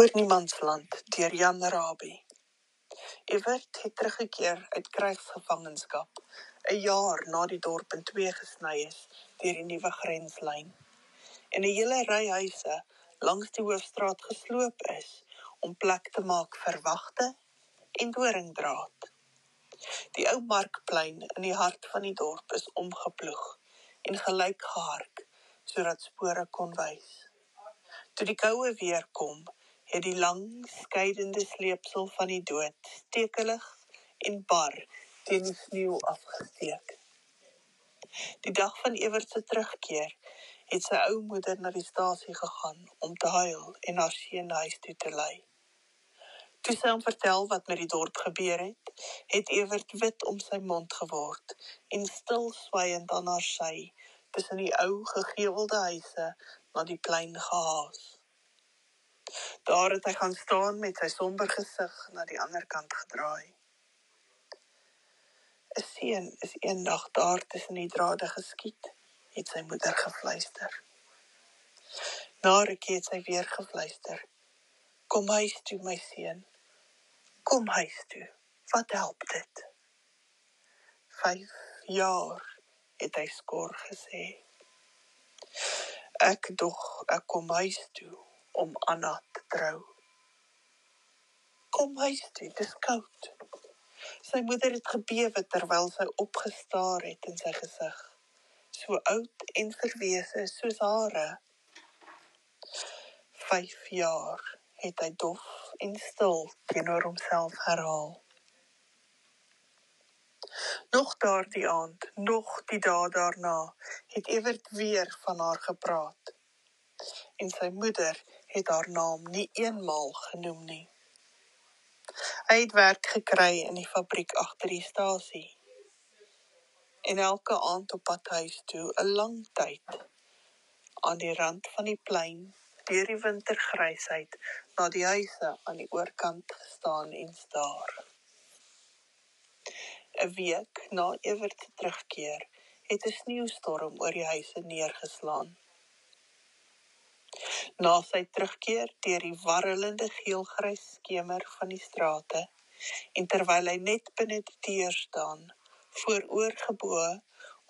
Oor niemandsland deur Jan Rabie. Evert het teruggekeer uit krygsgevangenskap 'n jaar na die dorp in twee gesny is deur die nuwe grenslyn en 'n hele ry huise langs die hoofstraat gesloop is om plek te maak vir wagte en doringdraad. Die ou markplein in die hart van die dorp is omgeploeg en gelyk gehark sodat spore kon wys. Toe die koue weer kom, het die lang skeidende sleepsel van die dood stekelig en bar teen die sneeu afgesteek. Die dag van Ewert se terugkeer het sy ou moeder na die stasie gegaan om te huil en haar seun huis toe te lei. Toe sy hom vertel wat met die dorp gebeur het, het Ewert wit om sy mond geword en stil swyend aan haar sy tussen die ou gegewelde huise na die plein gehaas. Daar het hy gaan staan met sy somber gesig na die ander kant gedraai. 'n Seun is eendag daar tussen die drade geskiet, het sy moeder gefluister. Na rukkie het sy weer gefluister. Kom huis toe my seun. Kom huis toe. Wat help dit? 5 jaar het hy skor gesê. Ek dog ek kom huis toe om Anna te trou. Kom huis toe, dis koud. Sy moeder het gebewe terwyl sy opgestaar het in sy gesig. So oud en verwese soos hare. 5 jaar het hy dof en stil teenoor homself herhaal. Nog daardie aand, nog die dae daarna, het Ewert weer van haar gepraat. En sy moeder het haar naam nie eenmaal genoem nie. Hy het werk gekry in die fabriek agter die stasie. En elke aand op pad huis toe, 'n lang tyd aan die rand van die plein, deur die wintergrysheid na die huise aan die oorkant gestaan en staar. 'n Week na Ewert se terugkeer, het 'n sneeustorm oor die huise neergeslaan. Na sy terugkeer deur die warrelende geelgrys skemer van die strate en terwyl hy net binne die deur staan, vooroorgebo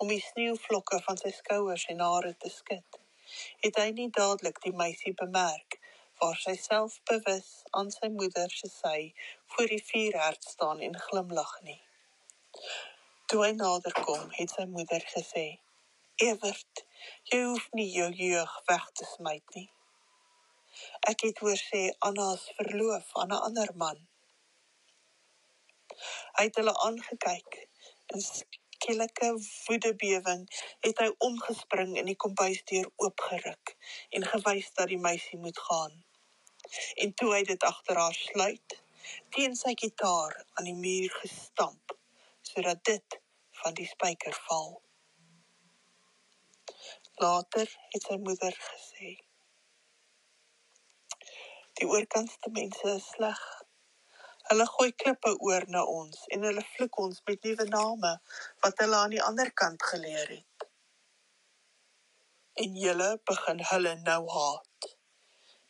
om die sneeuvlokke van sy skouers en hare te skud, het hy nie dadelik die meisie bemerk waar sy self bewus aan sy moeder se sy voor die vuurherd staan en glimlag nie. Toe hy nader kom, het sy moeder gesê: "Evert, jy hoef nie jou jeug weg te smyt nie." Ek het hoor sê Anna is verloof aan 'n ander man. Hy het hulle aangekyk. In skielike woedebewing het hy omgespring en die kombuisdeur oopgeruk en gewys dat die meisie moet gaan. En toe hy dit agter haar sluit, teen sy gitaar aan die muur gestamp sodat dit van die spyker val. Later het sy moeder gesê Die oorkantste mense is sleg. Hulle gooi klippe oor na ons en hulle vloek ons met nuwe name wat hulle aan die ander kant geleer het. En julle begin hulle nou haat.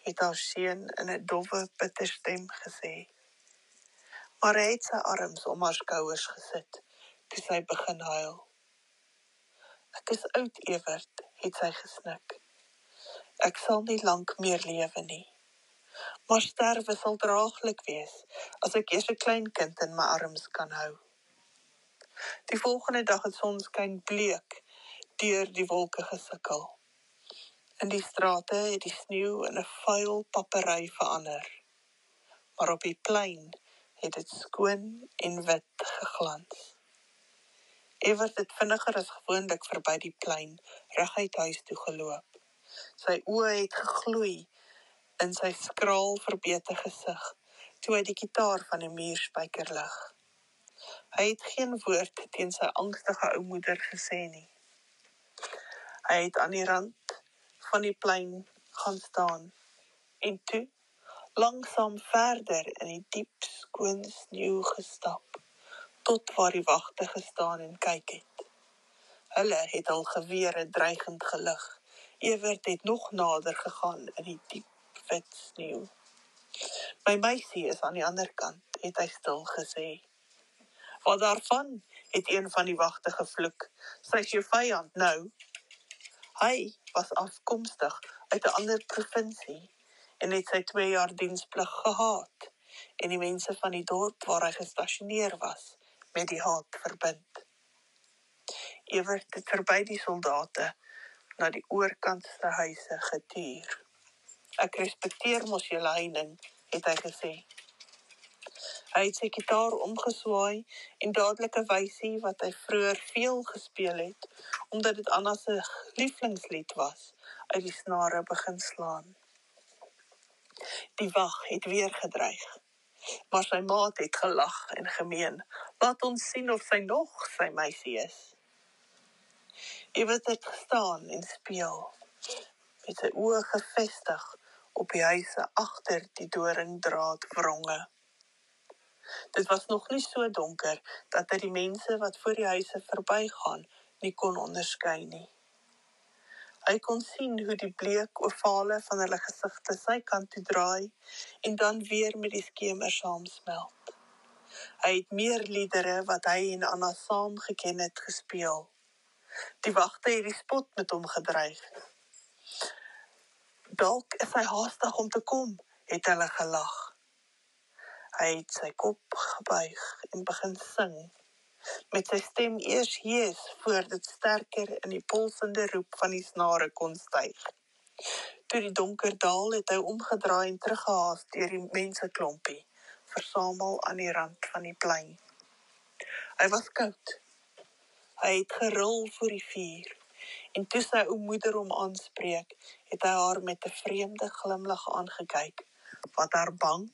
Het haar seun in 'n dowwe bitter stem gesê. Maar hy het sy arms om haar skouers gesit toe sy begin huil. Ek is oud, Ewert, het sy gesnik. Ek sal nie lank meer lewe nie maar sterwe sal draaglik wees as ek eers 'n klein kind in my arms kan hou. Die volgende dag het sonskyn bleek deur die wolke gesukkel. In die strate het die sneeu in 'n vuil papery verander. Maar op die plein het dit skoon en wit geglans. Ewert het vinniger as gewoonlik verby die plein reguit huis toe geloop. Sy oë het gegloei in sy skraal verbeter gesig toe hy die kitaar van 'n muurspyker lig. Hy het geen woord teen sy angstige ou moeder gesê nie. Hy het aan die rand van die plein gaan staan en toe langsaam verder in die diep skoon sneeu gestap tot waar die wagte gestaan en kyk het. Hulle het al gewere dreigend gelig. Ewert het nog nader gegaan in die diep wit sneeu. My meisie is aan die ander kant, het hy stil gesê. Wat daarvan, het een van die wagte gevloek. Sy's jou vyand nou. Hy was afkomstig uit 'n ander provinsie en het sy 2 jaar diensplig gehaat en die mense van die dorp waar hy gestasioneer was met die haat verbind. Ewert het verby die soldate na die oorkantste huise getuur. Ek respekteer mos julle heining, het hy gesê. Hy het sy gitaar omgeswaai en dadelik 'n wysie wat hy vroeër veel gespeel het, omdat dit Anna se lieflingslied was, uit die snare begin slaan. Die wag het weer gedreig. Maar sy maat het gelag en gemeen, "Laat ons sien of sy nog sy meisie is." Ewet het gestaan en speel, met sy oë gefestig op die huise agter die doringdraad wronge. Dit was nog nie so donker dat hy die mense wat voor die huise verbygaan nie kon onderskei nie. Hy kon sien hoe die bleek ovale van hulle gesigte sy kant toe draai en dan weer met die skemer saamsmelt. Hy het meer liedere wat hy en Anna saam geken het gespeel. Die wagte het die spot met hom gedreig. Dalk is hy haastig om te kom, het hulle gelag. Hy het sy kop gebuig en begin sing met sy stem eers hees voor dit sterker in die pulsende roep van die snare kon styg. Toe die donker daal het hy omgedraai en teruggehaas deur die mense klompie, versamel aan die rand van die plein. Hy was koud. Hy het gerol voor die vuur en toe sy ou moeder hom aanspreek, het hy haar met 'n vreemde glimlag aangekyk wat haar bang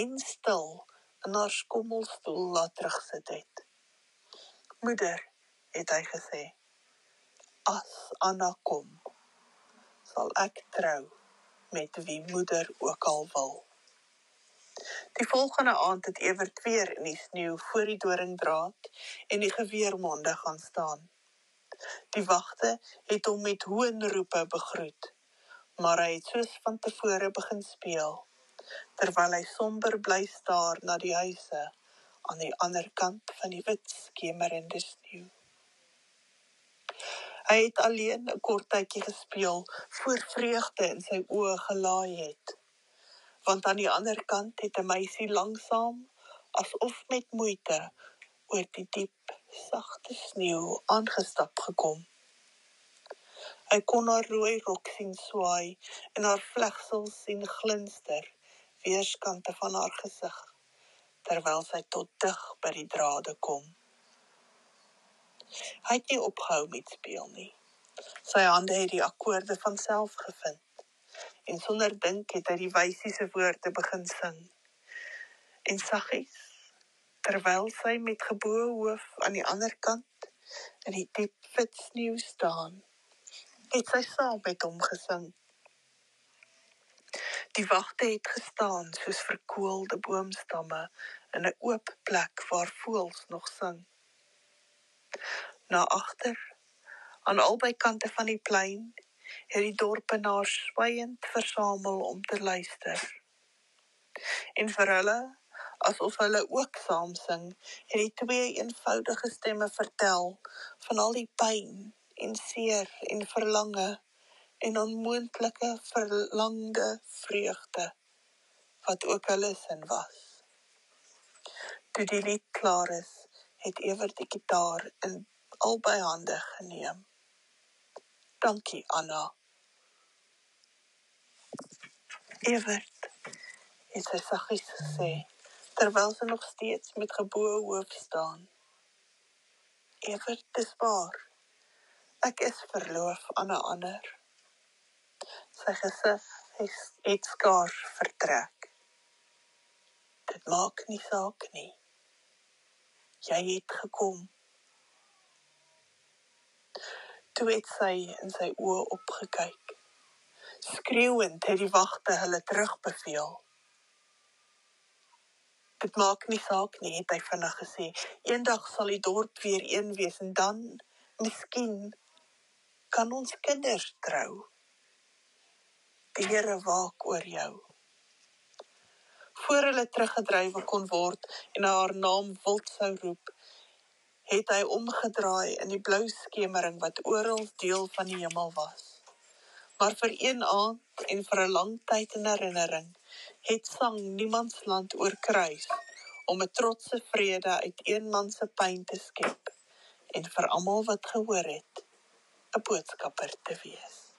en stil in haar skommelstoel laat terugsit het. Moeder, het hy gesê. As Anna kom, sal ek trou met wie moeder ook al wil. Die volgende aand het Ewert weer in die sneeu voor die doringdraad en die geweermonde gaan staan. Die wagte het hom met hoenroepe begroet, maar hy het soos van tevore begin speel terwyl hy somber bly staar na die huise aan die ander kant van die wit skemerende sneeu. Hy het alleen 'n kort tydjie gespeel voor vreugde in sy oë gelaai het. Want aan die ander kant het 'n meisie langsam asof met moeite oor die diep sagte sneeu aangestap gekom. Hy kon haar rooi rok sien swaai en haar vlegsels sien glinster weerskante van haar gesig terwyl sy tot dig by die drade kom. Hy het nie opgehou met speel nie. Sy hande het die akkoorde van self gevind en sonder dink het hy die wysie se woorde begin sing. En saggies terwyl sy met geboë hoof aan die ander kant in die diep wit sneeu staan, het sy saam met hom gesing. Die wagte het gestaan soos verkoelde boomstamme in 'n oop plek waar voëls nog sing. Na agter, aan albei kante van die plein, het die dorpenaars swygend versamel om te luister. En vir hulle, asof hulle ook saam sing, het die twee eenvoudige stemme vertel van al die pyn en seer en verlange en onmoontlike verlangde vreugde wat ook hulle sin was. Toe die lied klaar is, het Ewert die gitaar in albei hande geneem. Dankie Anna. Ewert het sy saggies gesê terwyl sy nog steeds met geboë hoof staan. Ewert, dis waar. Ek is verloof aan 'n ander. Sy gesig het skaars vertrek. Dit maak nie saak nie. Jy het gekom. Toe het sy in sy oë opgekyk. Skreeuend het die wagte hulle terugbeveel. Dit maak nie saak nie, het hy vinnig gesê. Eendag sal die dorp weer een wees en dan, miskien, kan ons kinders trou. Die Here waak oor jou. Voor hulle teruggedrywe kon word en haar naam wild sou roep, het hy omgedraai in die blou skemering wat oral deel van die hemel was. Maar vir een aand en vir 'n lang tyd in herinnering het sang niemands land oorkruis om 'n trotse vrede uit een man se pyn te skep en vir almal wat gehoor het 'n boodskapper te wees.